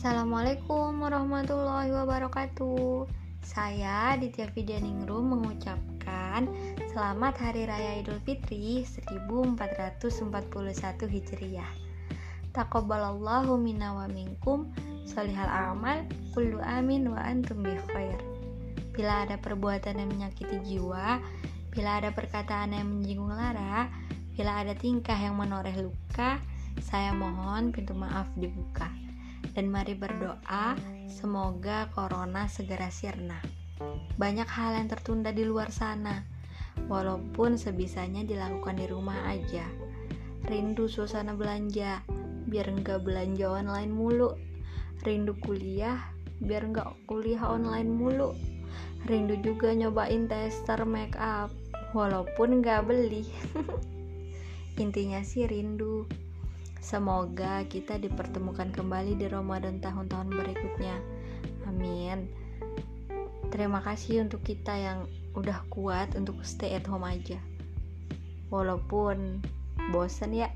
Assalamualaikum warahmatullahi wabarakatuh. Saya Ditya Fidianingrum mengucapkan Selamat Hari Raya Idul Fitri 1441 Hijriah. Taqabbalallahu minna wa minkum Salihal amal Kullu amin wa antum bi khair. Bila ada perbuatan yang menyakiti jiwa Bila ada perkataan yang menyinggung lara Bila ada tingkah yang menoreh luka Saya mohon pintu maaf dibuka dan mari berdoa semoga corona segera sirna. Banyak hal yang tertunda di luar sana, walaupun sebisanya dilakukan di rumah aja. Rindu suasana belanja, biar enggak belanja online mulu. Rindu kuliah, biar enggak kuliah online mulu. Rindu juga nyobain tester make up, walaupun enggak beli. Intinya sih rindu. Semoga kita dipertemukan kembali di Ramadan tahun-tahun berikutnya. Amin. Terima kasih untuk kita yang udah kuat untuk stay at home aja. Walaupun bosan ya,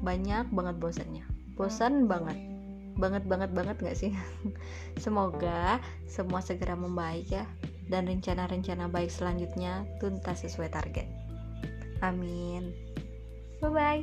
banyak banget bosannya. Bosan banget. Banget banget banget gak sih? Semoga semua segera membaik ya dan rencana-rencana baik selanjutnya tuntas sesuai target. Amin. Bye bye.